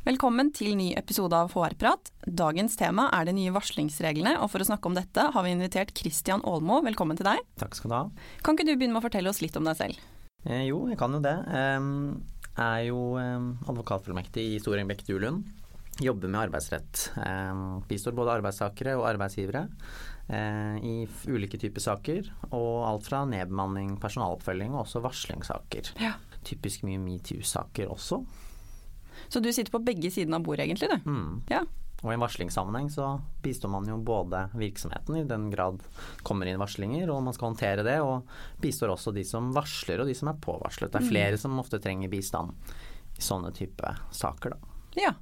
Velkommen til ny episode av HR-prat. Dagens tema er de nye varslingsreglene, og for å snakke om dette har vi invitert Christian Aalmo. Velkommen til deg. Takk skal du ha. Kan ikke du begynne med å fortelle oss litt om deg selv? Eh, jo, jeg kan jo det. Jeg er jo advokatfullmektig i Storengbekk Dulund. Jobber med arbeidsrett. Bistår både arbeidstakere og arbeidsgivere eh, i ulike typer saker. Og alt fra nedbemanning, personaloppfølging og også varslingssaker. Ja. Typisk mye metoo-saker også. Så du sitter på begge sidene av bordet, egentlig, du. Mm. Ja. Og i en varslingssammenheng så bistår man jo både virksomheten, i den grad kommer inn varslinger og man skal håndtere det, og bistår også de som varsler og de som er påvarslet. Det er flere som ofte trenger bistand i sånne type saker, da. Ja.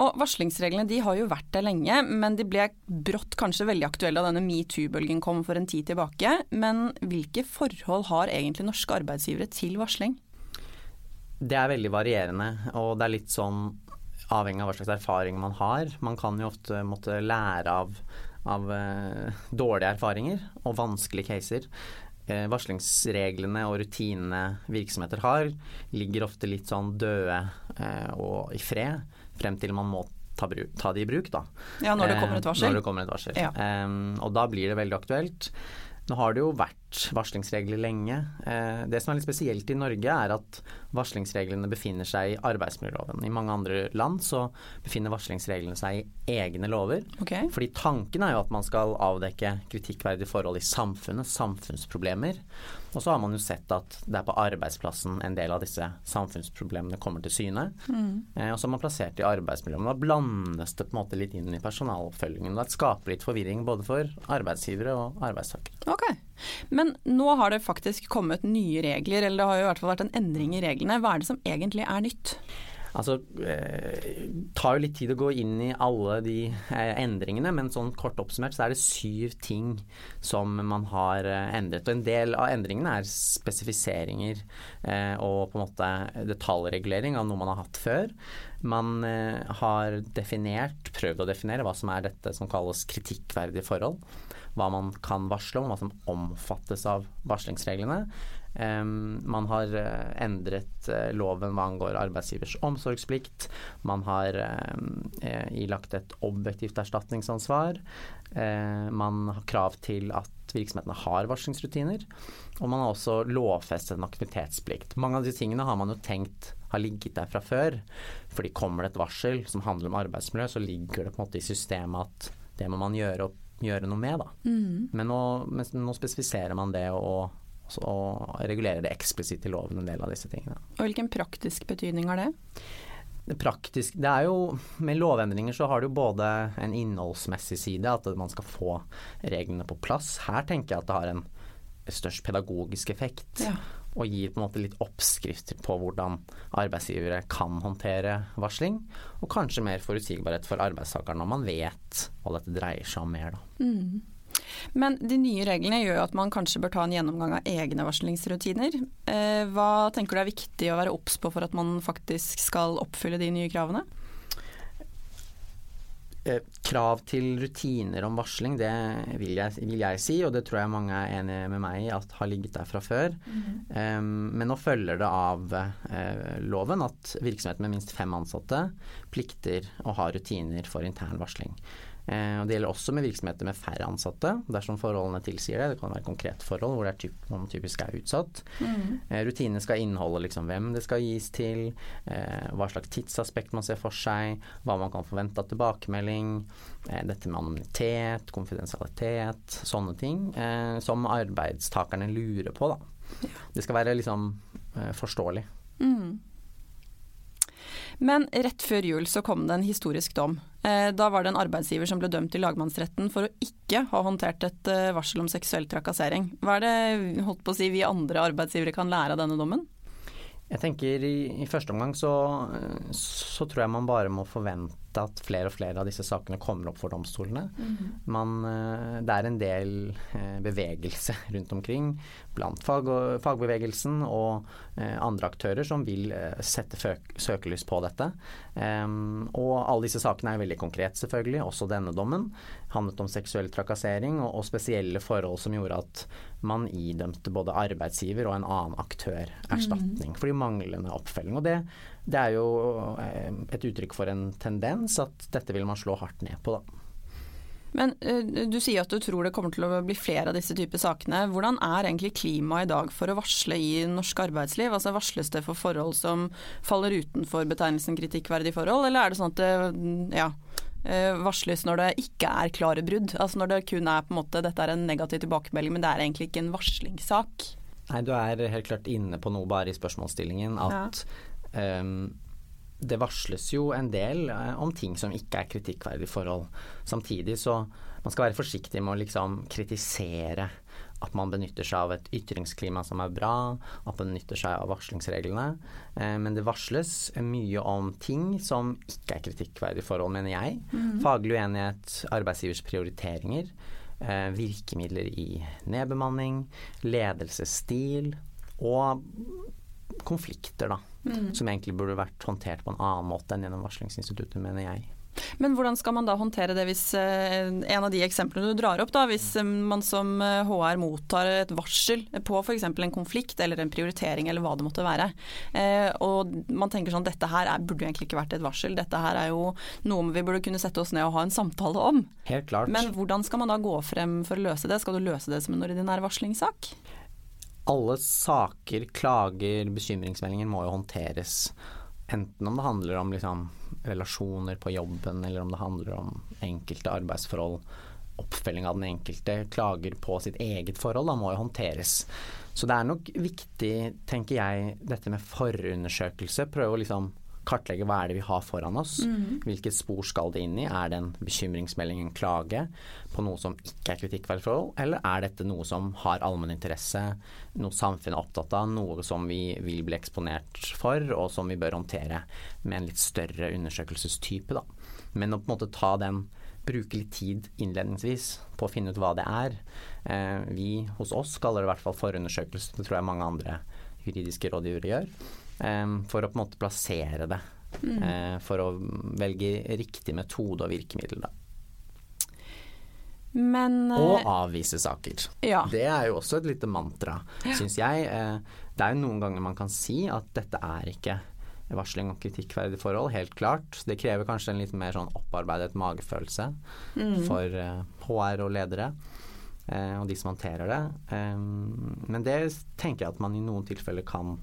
Og Varslingsreglene de har jo vært der lenge, men de ble brått kanskje veldig aktuelle da denne metoo-bølgen kom for en tid tilbake. Men hvilke forhold har egentlig norske arbeidsgivere til varsling? Det er veldig varierende, og det er litt sånn avhengig av hva slags erfaring man har. Man kan jo ofte måtte lære av, av uh, dårlige erfaringer og vanskelige caser. Uh, varslingsreglene og rutinene virksomheter har, ligger ofte litt sånn døde uh, og i fred frem til man må ta, ta de i bruk. Da. Ja, når det kommer et varsel. Kommer et varsel. Ja. Um, og da blir det veldig aktuelt. Nå har det jo vært varslingsregler lenge. Det som er litt spesielt i Norge, er at varslingsreglene befinner seg i arbeidsmiljøloven. I mange andre land så befinner varslingsreglene seg i egne lover. Okay. Fordi tanken er jo at man skal avdekke kritikkverdige forhold i samfunnet, samfunnsproblemer. Og så har man jo sett at det er på arbeidsplassen en del av disse samfunnsproblemene kommer til syne. Mm. Og så er man plassert i arbeidsmiljøet. Da blandes det på en måte litt inn i personaloppfølgingen. Det skaper litt forvirring både for arbeidsgivere og arbeidstakere. Ok, Men nå har det faktisk kommet nye regler, eller det har jo i hvert fall vært en endring i reglene. Hva er det som egentlig er nytt? Altså, eh, tar jo litt tid å gå inn i alle de eh, endringene, men sånn kort oppsummert så er det syv ting som man har eh, endret. Og en del av endringene er spesifiseringer eh, og på en måte detaljregulering av noe man har hatt før. Man eh, har definert, prøvd å definere hva som er dette som kalles kritikkverdige forhold. Hva man kan varsle om, hva som omfattes av varslingsreglene. Man har uh, endret uh, loven hva angår arbeidsgivers omsorgsplikt. Man har um, ilagt et objektivt erstatningsansvar. man har krav til at virksomhetene har varslingsrutiner. Og man har også lovfestet en aktivitetsplikt. Mange av disse tingene har man jo tenkt har ligget der fra før. Fordi kommer det et varsel som handler om arbeidsmiljø, så ligger det på en måte i systemet at det må man gjøre, gjøre noe med. Mm. Men nå, nå spesifiserer man det og og regulerer det eksplisitt i loven, en del av disse tingene. Og Hvilken praktisk betydning har det? Det, praktisk, det er jo, Med lovendringer så har det jo både en innholdsmessig side, at man skal få reglene på plass. Her tenker jeg at det har en størst pedagogisk effekt. Ja. Og gir på en måte litt oppskrifter på hvordan arbeidsgivere kan håndtere varsling. Og kanskje mer forutsigbarhet for arbeidstakeren når man vet hva dette dreier seg om mer. Da. Mm. Men de nye reglene gjør jo at man kanskje bør ta en gjennomgang av egne varslingsrutiner. Eh, hva tenker du er viktig å være obs på for at man faktisk skal oppfylle de nye kravene? Eh, krav til rutiner om varsling, det vil jeg, vil jeg, si, og det tror jeg mange er enig med meg i at har ligget der fra før. Mm. Um, men nå følger det av uh, loven at virksomheter med minst fem ansatte plikter å ha rutiner for intern varsling. Eh, og Det gjelder også med virksomheter med færre ansatte, dersom forholdene tilsier det. Det kan være konkrete forhold hvor, typ, hvor man typisk er utsatt. Mm. Eh, rutinene skal inneholde liksom hvem det skal gis til, eh, hva slags tidsaspekt man ser for seg, hva man kan forvente av tilbakemelding, eh, dette med anonymitet, konfidensialitet, sånne ting eh, som arbeidstakerne lurer på. Da. Det skal være liksom forståelig. Mm. Men rett før jul så kom det en historisk dom. Eh, da var det en arbeidsgiver som ble dømt i lagmannsretten for å ikke ha håndtert et eh, varsel om seksuell trakassering. Hva er det holdt på å si, vi andre arbeidsgivere kan lære av denne dommen? Jeg tenker i, i første omgang så, så, tror jeg man bare må forvente at flere og flere av disse sakene kommer opp for domstolene. Man, eh, det er en del bevegelse rundt omkring blant fag fagbevegelsen og eh, andre aktører som vil sette søkelys på dette. og alle disse sakene er veldig konkrete, selvfølgelig. Også denne dommen handlet om seksuell trakassering og, og spesielle forhold som gjorde at man idømte både arbeidsgiver og en annen aktør erstatning mm. for de manglende oppfølging. Og det, det er jo et uttrykk for en tendens at dette vil man slå hardt ned på, da. Men uh, du sier at du tror det kommer til å bli flere av disse typer sakene. Hvordan er egentlig klimaet i dag for å varsle i norsk arbeidsliv? Altså Varsles det for forhold som faller utenfor betegnelsen kritikkverdig forhold, eller er det sånn at det ja, uh, varsles når det ikke er klare brudd? Altså når det kun er på en måte dette er en negativ tilbakemelding, men det er egentlig ikke en varslingssak? Nei, du er helt klart inne på noe bare i spørsmålsstillingen. At ja. um, det varsles jo en del eh, om ting som ikke er kritikkverdige forhold. Samtidig så man skal være forsiktig med å liksom kritisere at man benytter seg av et ytringsklima som er bra, at man benytter seg av varslingsreglene. Eh, men det varsles mye om ting som ikke er kritikkverdige forhold, mener jeg. Mm. Faglig uenighet, arbeidsgivers prioriteringer, eh, virkemidler i nedbemanning, ledelsesstil og konflikter, da. Mm. Som egentlig burde vært håndtert på en annen måte enn gjennom varslingsinstituttet, mener jeg. Men hvordan skal man da håndtere det hvis eh, en av de eksemplene du drar opp, da, hvis eh, man som HR eh, mottar et varsel på f.eks. en konflikt eller en prioritering eller hva det måtte være, og man tenker sånn dette her er, burde jo egentlig ikke vært et varsel, dette her er jo noe vi burde kunne sette oss ned og ha en samtale om. Helt klart. Men hvordan skal man da gå frem for å løse det? Skal du løse det som en ordinær varslingssak? Alle saker, klager, bekymringsmeldinger må jo håndteres. Enten om det handler om liksom, relasjoner på jobben, eller om det handler om enkelte arbeidsforhold, oppfølging av den enkelte, klager på sitt eget forhold, da må jo håndteres. Så det er nok viktig, tenker jeg, dette med forundersøkelse. Prøve å liksom kartlegge hva er det vi har foran oss. Mm. Hvilket spor skal det inn i? Er det en bekymringsmelding, en klage på noe som ikke er kritikkverdig forhold, eller er dette noe som har allmenninteresse, noe samfunnet er opptatt av, noe som vi vil bli eksponert for, og som vi bør håndtere med en litt større undersøkelsestype, da. Men å på en måte ta den bruke litt tid innledningsvis på å finne ut hva det er. Eh, vi hos oss kaller det i hvert fall forundersøkelse, det tror jeg mange andre juridiske rådgivere gjør for å på en måte plassere det. Mm. Eh, for å velge riktig metode og virkemiddel, da. Men, og eh, avvise saker. Ja. Det er jo også et lite mantra, ja. syns jeg. Eh, det er jo noen ganger man kan si at dette er ikke varsling om kritikkverdige forhold, helt klart. Det krever kanskje en litt mer sånn opparbeidet magefølelse mm. for HR og ledere. og de som håndterer det. men det tenker jeg at man i noen tilfeller kan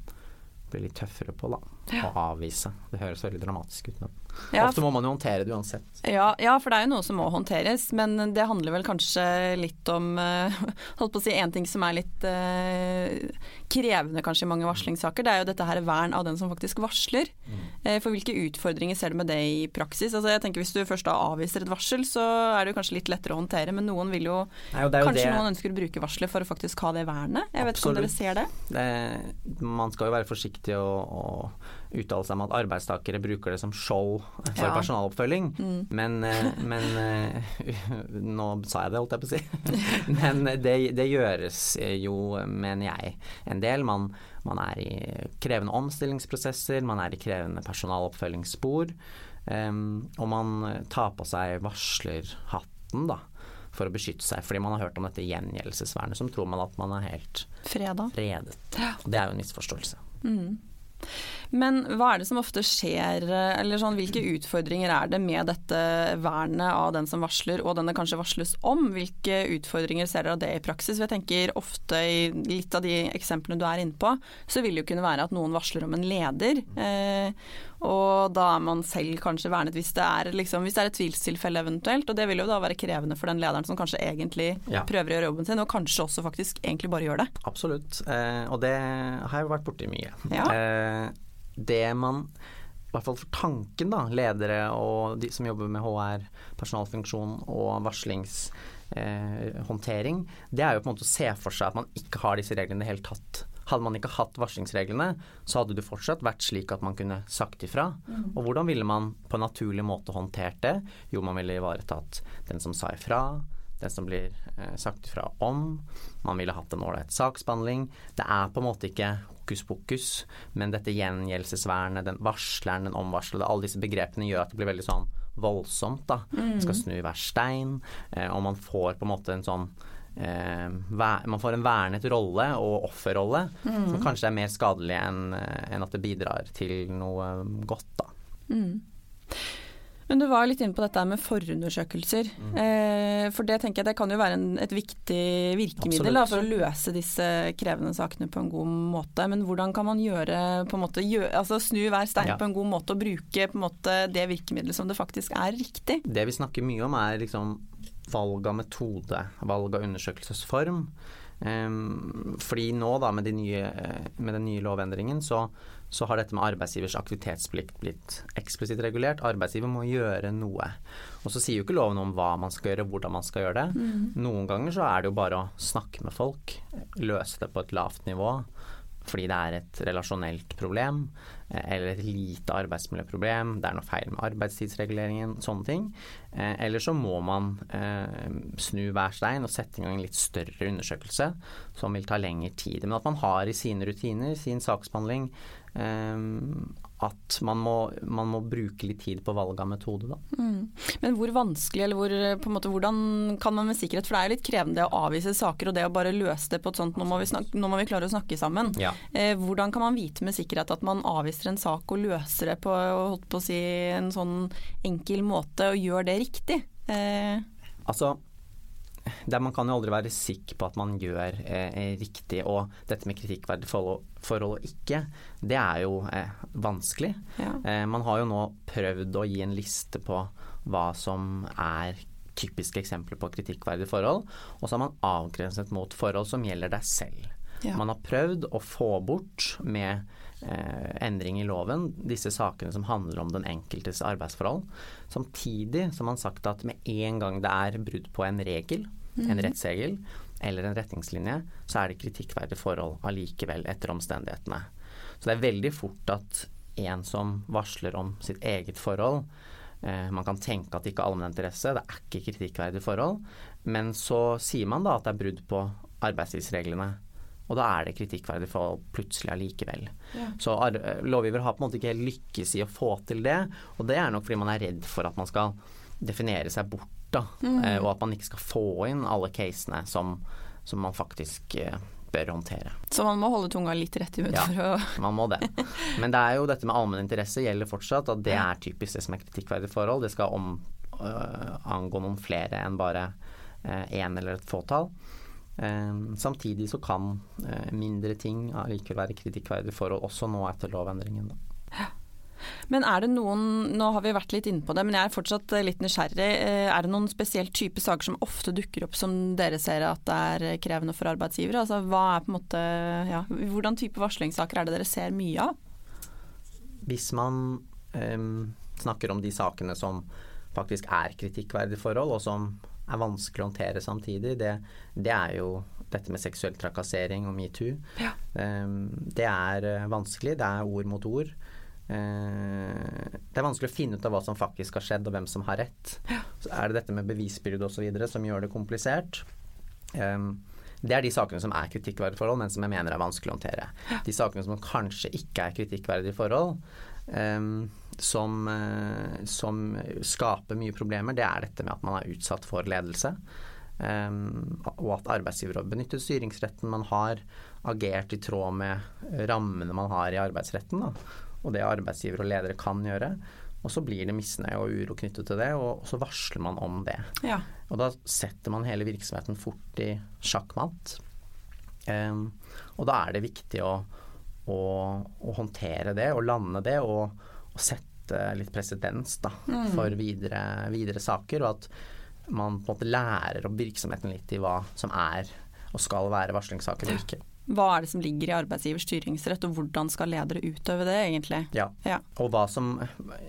bli litt tøffere på, da. Og avvise. Det høres veldig dramatisk ut, men ja, ofte må man jo håndtere det uansett. Ja, ja, for det er jo noe som må håndteres, men det handler vel kanskje litt om uh, Holdt på å si en ting som er litt uh, krevende kanskje i mange varslingssaker, det er jo dette her vern av den som faktisk varsler. Mm. Uh, for hvilke utfordringer ser du med det i praksis? Altså jeg tenker Hvis du først da avviser et varsel, så er det jo kanskje litt lettere å håndtere, men noen vil jo, Nei, jo Kanskje det. noen ønsker å bruke varselet for å faktisk ha det vernet? Jeg vet Absolutt. ikke om dere ser det? det? Man skal jo være forsiktig og, og uttale seg om at arbeidstakere bruker det som show for ja. personaloppfølging. Mm. Men, eh, men, eh, Nå sa jeg det, holdt jeg på å si. men det, det, gjøres jo, mener jeg, en del. Man, man, er i krevende omstillingsprosesser, man er i krevende personaloppfølgingsspor. Um, og man tar på seg varslerhatten, da for å beskytte seg. Fordi man har hørt om dette gjengjeldelsesvernet, som tror man at man er helt Freda. fredet. Det er jo en misforståelse. Mm. Men hva er det som ofte skjer, eller sånn, hvilke utfordringer er det med dette vernet av den som varsler, og den det kanskje varsles om? Hvilke utfordringer ser dere av det i praksis? Jeg tenker ofte i litt av de eksemplene du er inne på, så vil det jo kunne være at noen varsler om en leder. Eh, og da er man selv kanskje vernet hvis det er, liksom, hvis det er et tvilstilfelle eventuelt. Og det vil jo da være krevende for den lederen som kanskje egentlig ja. prøver å gjøre jobben sin, og kanskje også faktisk egentlig bare gjør det. Absolutt, eh, og det har jeg vært borti mye. Ja. Eh, det man i hvert fall for tanken, da, ledere og de som jobber med HR, personalfunksjon og varslingshåndtering, eh, det er jo på en måte å se for seg at man ikke har disse reglene i det hele tatt. Hadde man ikke hatt varslingsreglene, så hadde det fortsatt vært slik at man kunne sagt ifra. Mm. Og hvordan ville man på en naturlig måte håndtert det? Jo, man ville ivaretatt den som sa ifra, den som blir eh, sagt ifra om. Man ville hatt en ålreit saksbehandling. Det er på en måte ikke hokus pokus, men dette gjengjeldelsesvernet, den varsleren, den omvarslede, alle disse begrepene gjør at det blir veldig sånn voldsomt. da. Mm. Skal snu hver stein, eh, og man får på en måte en sånn man får en vernet rolle og offerrolle mm. som kanskje er mer skadelig enn eh, en at det bidrar til noe godt. Da. Mm. Men du var litt inne på dette med forundersøkelser. Mm. Eh, for det tenker jeg det kan jo være en, et viktig virkemiddel da, for å løse disse krevende sakene på en god måte. Men hvordan kan man gjøre, på en måte, gjør, altså snu hver stein ja. på en god måte og bruke på en måte, det virkemiddelet som det faktisk er riktig? Det vi snakker mye om er liksom valg av metode, valg av undersøkelsesform. Um, fordi nå da med, de nye, med den nye lovendringen så så har dette med arbeidsgivers aktivitetsplikt blitt eksplisitt regulert. Arbeidsgiver må gjøre noe. Og så sier jo ikke loven om hva man skal gjøre, hvordan man skal gjøre det. Mm. Noen ganger så er det jo bare å snakke med folk, løse det på et lavt nivå fordi det er et relasjonelt problem eh, eller et lite arbeidsmiljøproblem, det er noe feil med arbeidstidsreguleringen, sånne ting. Eh, eller så må man eh, snu hver stein og sette i gang en litt større undersøkelse som vil ta lengre tid. Men at man har i sine rutiner, sin saksbehandling, at man må, man må, bruke litt tid på valg av metode, da. Mm. Men hvor vanskelig, eller hvor, på en måte, hvordan kan man med sikkerhet For det er jo litt krevende å avvise saker og det å bare løse det på et sånt Nå må vi, snakke, nå må vi klare å snakke sammen. Ja. Eh, hvordan kan man vite med sikkerhet at man avviser en sak og løser det på, holdt på å si, en sånn enkel måte og gjør det riktig? Eh. Altså det, man kan jo aldri være sikker på at man gjør eh, riktig. Og dette med kritikkverdig forhold, forhold, og ikke, det er jo eh, vanskelig. Ja. Eh, man har jo nå prøvd å gi en liste på hva som er typiske eksempler på kritikkverdige forhold, og så har man avgrenset mot forhold som gjelder deg selv. Ja. Man har prøvd å få bort med eh, endring i loven disse sakene som handler om den enkeltes arbeidsforhold. Samtidig som man sagt at med en gang det er brudd på en regel, en rettsregel eller en retningslinje, så er det kritikkverdige forhold allikevel etter omstendighetene. Så det er veldig fort at en som varsler om sitt eget forhold eh, Man kan tenke at det ikke er allmenninteresse, det er ikke kritikkverdige forhold. Men så sier man da at det er brudd på arbeidslivsreglene og da er det kritikkverdig for plutselig allikevel. Ja. Så lovgiver har på en måte ikke helt lykkes i å få til det, og det er nok fordi man er redd for at man skal definere seg bort, da, mm. Eh, og at man ikke skal få inn alle casene som, som man faktisk eh, bør håndtere. Så man må holde tunga litt rett i munnen ja, for å man må det. Men det er jo dette med allmenninteresse gjelder fortsatt, at det er typisk det som er kritikkverdig forhold. Det skal om, øh, angå noen flere enn bare én øh, eller et fåtall. Ehm, samtidig så kan eh, mindre ting allikevel være kritikkverdige forhold også nå etter lovendringen. Da. Men er det noen, nå har vi vært litt inne på det, men jeg er fortsatt eh, litt nysgjerrig. Eh, er det noen spesiell type saker som ofte dukker opp som dere ser at det er krevende for arbeidsgivere? Altså, hva er på en måte, ja, hvordan type varslingssaker er det dere ser mye av? Hvis man um, snakker om de sakene som faktisk er kritikkverdige forhold, og som er vanskelig å håndtere samtidig, det, det er jo dette med seksuell trakassering og metoo. Ja. Um, det er eh, vanskelig. Det er ord mot ord. Eh, det er vanskelig å finne ut av hva som faktisk har skjedd, og hvem som har rett. Så er det dette med bevisbyrde osv. som gjør det komplisert. Det er de sakene som er kritikkverdige forhold, men som jeg mener er vanskelig å håndtere. De sakene som kanskje ikke er kritikkverdige forhold, som, uh, som, skaper mye problemer, det er dette med at man er utsatt for ledelse. Um, og at arbeidsgiver har benyttet styringsretten man har, agert i tråd med rammene man har i arbeidsretten. Da, og det arbeidsgiver og ledere kan gjøre. Og så blir det misnøye og uro knyttet til det, og så varsler man om det. Ja. Og da setter man hele virksomheten fort i sjakkmatt. Um, og da er det viktig å, å, å, håndtere det og lande det, og, og sette litt presedens mm. for videre, videre, saker. Og at man på en måte lærer opp virksomheten litt i hva som er og skal være varslingssaker og ikke. Hva er det som ligger i arbeidsgivers styringsrett, og hvordan skal ledere utøve det, egentlig? Ja, ja. og hva som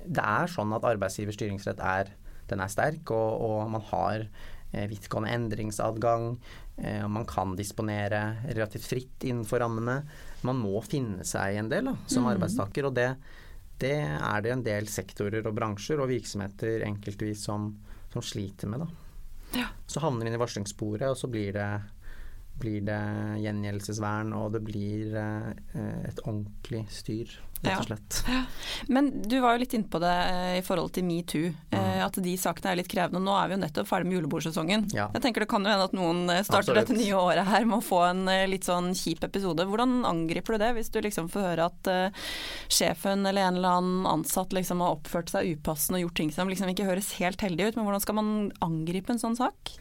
Det er sånn at arbeidsgivers styringsrett er, den er sterk, og, og man har eh, vidtgående endringsadgang. Eh, man kan disponere relativt fritt innenfor rammene. Man må finne seg en del da, som mm. arbeidstaker, og det, det, er det en del sektorer og bransjer og virksomheter enkeltvis som, som sliter med. Da. Ja. Så havner vi inn i varslingssporet, og så blir det blir det gjengjeldelsesvern, og det blir eh, et ordentlig styr, rett og slett. Ja. Men du var jo litt inne på det eh, i forhold til metoo, mm. at de sakene er litt krevende. Nå er vi jo nettopp ferdig med julebordsesongen. Ja. Jeg tenker Det kan jo hende at noen starter Absolutt. dette nye året her med å få en litt sånn kjip episode. Hvordan angriper du det, hvis du liksom får høre at sjefen eller en eller annen ansatt liksom har oppført seg upassende og gjort ting som liksom ikke høres helt heldig ut, men hvordan skal man angripe en sånn sak?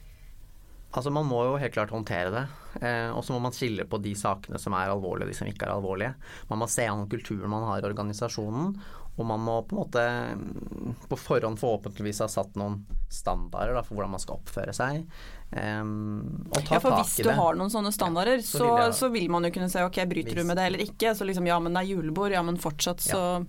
Altså Man må jo helt klart håndtere det. Eh, og så må man skille på de sakene som er alvorlige og de som ikke er alvorlige. Man må se an kulturen man har i organisasjonen. Og man må på en måte mm, på forhånd forhåpentligvis ha satt noen standarder da, for hvordan man skal oppføre seg. Um, og ta ja, for Hvis du det. har noen sånne standarder, ja, så, vil jeg, så, vil man jo kunne si ok, bryter du med det eller ikke. Så liksom ja, men det er julebord, ja men fortsatt så ja.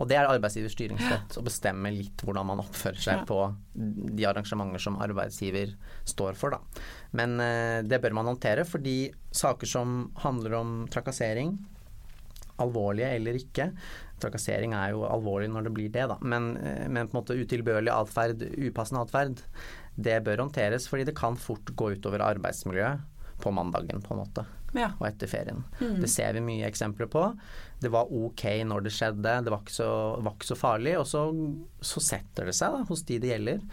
Og det er arbeidsgivers styringsrett å bestemme litt hvordan man oppfører seg på de arrangementer som arbeidsgiver står for, da. Men eh, det bør man håndtere, fordi saker som handler om trakassering, alvorlige eller ikke Trakassering er jo alvorlig når det blir det, da. Men, eh, men på en måte utilbørlig atferd, upassende atferd, det bør håndteres fordi det kan fort gå utover arbeidsmiljøet på mandagen, på en måte. Ja. Og etter ferien. Mm. Det ser vi mye eksempler på. Det var ok når det skjedde, det var ikke så, var ikke så farlig. Og så, så, setter det seg da, hos de det gjelder.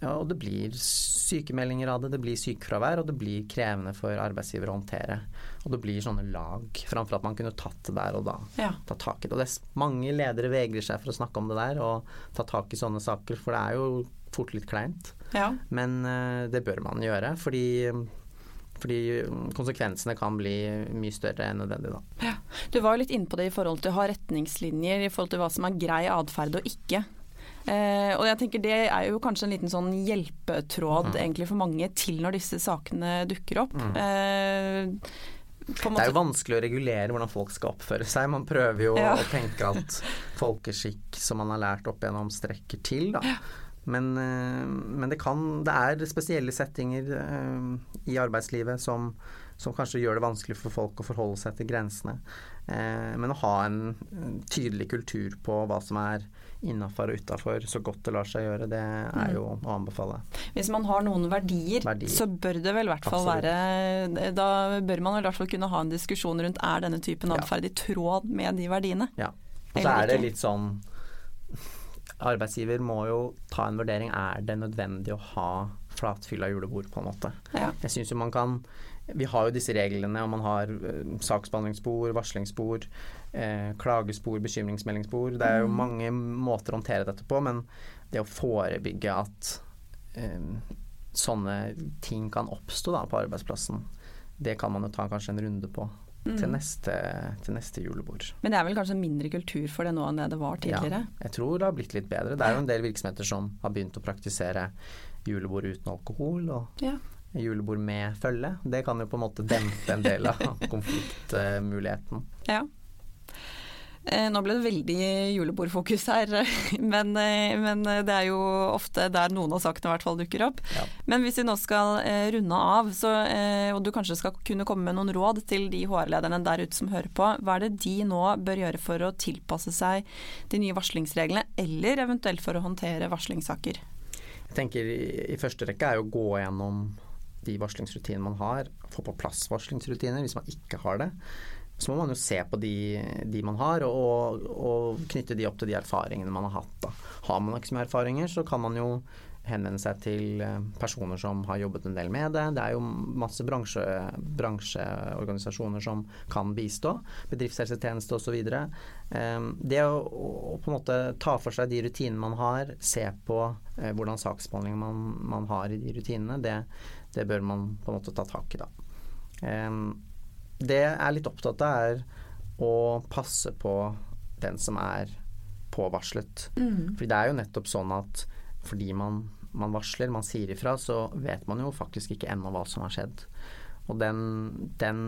Ja, og det blir sykemeldinger av det, det blir sykefravær, og det blir krevende for arbeidsgiver å håndtere. Og det blir sånne lag, framfor at man kunne tatt det der og da. Ja. Ta tak i det. Og det mange ledere vegrer seg for å snakke om det der og ta tak i sånne saker, for det er jo fort litt kleint. Ja. Men uh, det bør man gjøre, fordi fordi konsekvensene kan bli mye større enn nødvendig da. Ja. Du var jo litt inne på det i forhold til å ha retningslinjer i forhold til hva som er grei atferd og ikke. Eh, og jeg tenker Det er jo kanskje en liten sånn hjelpetråd mm. egentlig for mange til når disse sakene dukker opp. Mm. Eh, det er jo vanskelig å regulere hvordan folk skal oppføre seg. Man prøver jo ja. å tenke at folkeskikk som man har lært opp gjennom, strekker til. da. Ja. Men, eh, men det, kan, det er spesielle settinger eh, i arbeidslivet som, som, kanskje gjør det vanskelig for folk å forholde seg til grensene. Eh, men å ha en tydelig kultur på hva som er innafor og utafor så godt det lar seg gjøre, det er jo å anbefale. Hvis man har noen verdier, verdier. så bør det vel i hvert fall Absolutt. være Da bør man i hvert fall kunne ha en diskusjon rundt er denne typen atferd ja. i tråd med de verdiene. Ja. Og så er det litt sånn arbeidsgiver må jo ta en vurdering. Er det nødvendig å ha flatfylla julebord, på en måte? Ja. Jeg syns jo man kan Vi har jo disse reglene, og man har saksbehandlingsspor, varslingsspor, uh, klagespor, bekymringsmeldingsspor. Det er jo mm. mange måter å håndtere dette på, men det å forebygge at uh, sånne ting kan oppstå da, på arbeidsplassen, det kan man jo ta kanskje en runde på mm. til, neste, til, neste, julebord. Men det er vel kanskje mindre kultur for det nå enn det det var tidligere? Ja, jeg tror det har blitt litt bedre. Det er jo en del virksomheter som har begynt å praktisere julebord uten alkohol. og ja. Julebord med følge. Det kan jo på en måte dempe en del av konfliktmuligheten. Ja. Eh, nå ble det veldig julebordfokus her, men, eh, men, det er jo ofte der noen av sakene i hvert fall dukker opp. Ja. Men hvis vi nå skal eh, runde av, så, og du kanskje skal kunne komme med noen råd til de HR-lederne der ute som hører på, hva er det de nå bør gjøre for å tilpasse seg de nye varslingsreglene, eller eventuelt for å håndtere varslingssaker? Jeg tenker i, første rekke er å gå gjennom de varslingsrutinene man har, få på plass varslingsrutiner hvis man ikke har det så må man jo se på de, de man har, og, og, knytte de opp til de erfaringene man har hatt. Da. Har man ikke så mye erfaringer, så kan man jo henvende seg til eh, personer som har jobbet en del med det. Det er jo masse bransje, bransjeorganisasjoner som kan bistå. Bedriftshelsetjeneste osv. Ehm, det å, å, på en måte ta for seg de rutinene man har, se på eh, hvordan saksbehandling man, man har i de rutinene, det, det, bør man på en måte ta tak i da. Det jeg er litt opptatt av, er å passe på den som er påvarslet. Mm. Fordi det er jo nettopp sånn at fordi man, man, varsler, man sier ifra, så vet man jo faktisk ikke ennå hva som har skjedd. Og den, den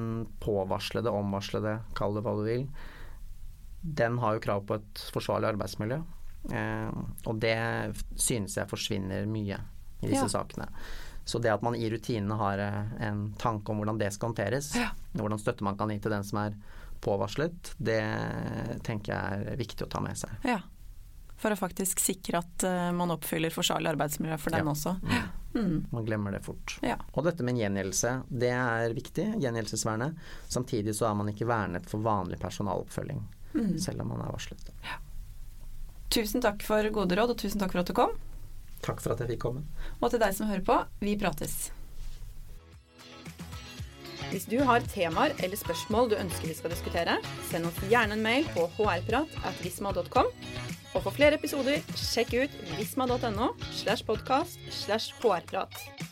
påvarslede, omvarslede, kall det hva du vil, den har jo krav på et forsvarlig arbeidsmiljø. Eh, og det synes jeg forsvinner mye i disse ja. sakene. Så det at man i rutinene har eh, en tanke om hvordan det skal håndteres, Ja. hvordan støtte man kan gi til den som er påvarslet, det tenker jeg er viktig å ta med seg. Ja. For å faktisk sikre at eh, man oppfyller forsvarlig arbeidsmiljø for den Ja. også. Mm. Man glemmer det fort. Ja. Og dette med en gjengjeldelse, det er viktig, gjengjeldelsesvernet. Samtidig så er man ikke vernet for vanlig personaloppfølging, Mm. selv om man er varslet. Tusen takk for gode råd, og tusen takk for at du kom. Takk for at jeg fikk komme. Og til deg som hører på, vi prates. Hvis du har temaer eller spørsmål du ønsker vi skal diskutere, send oss gjerne en mail på hrprat.visma.com. Og for flere episoder, sjekk ut visma.no slash podkast slash hrprat.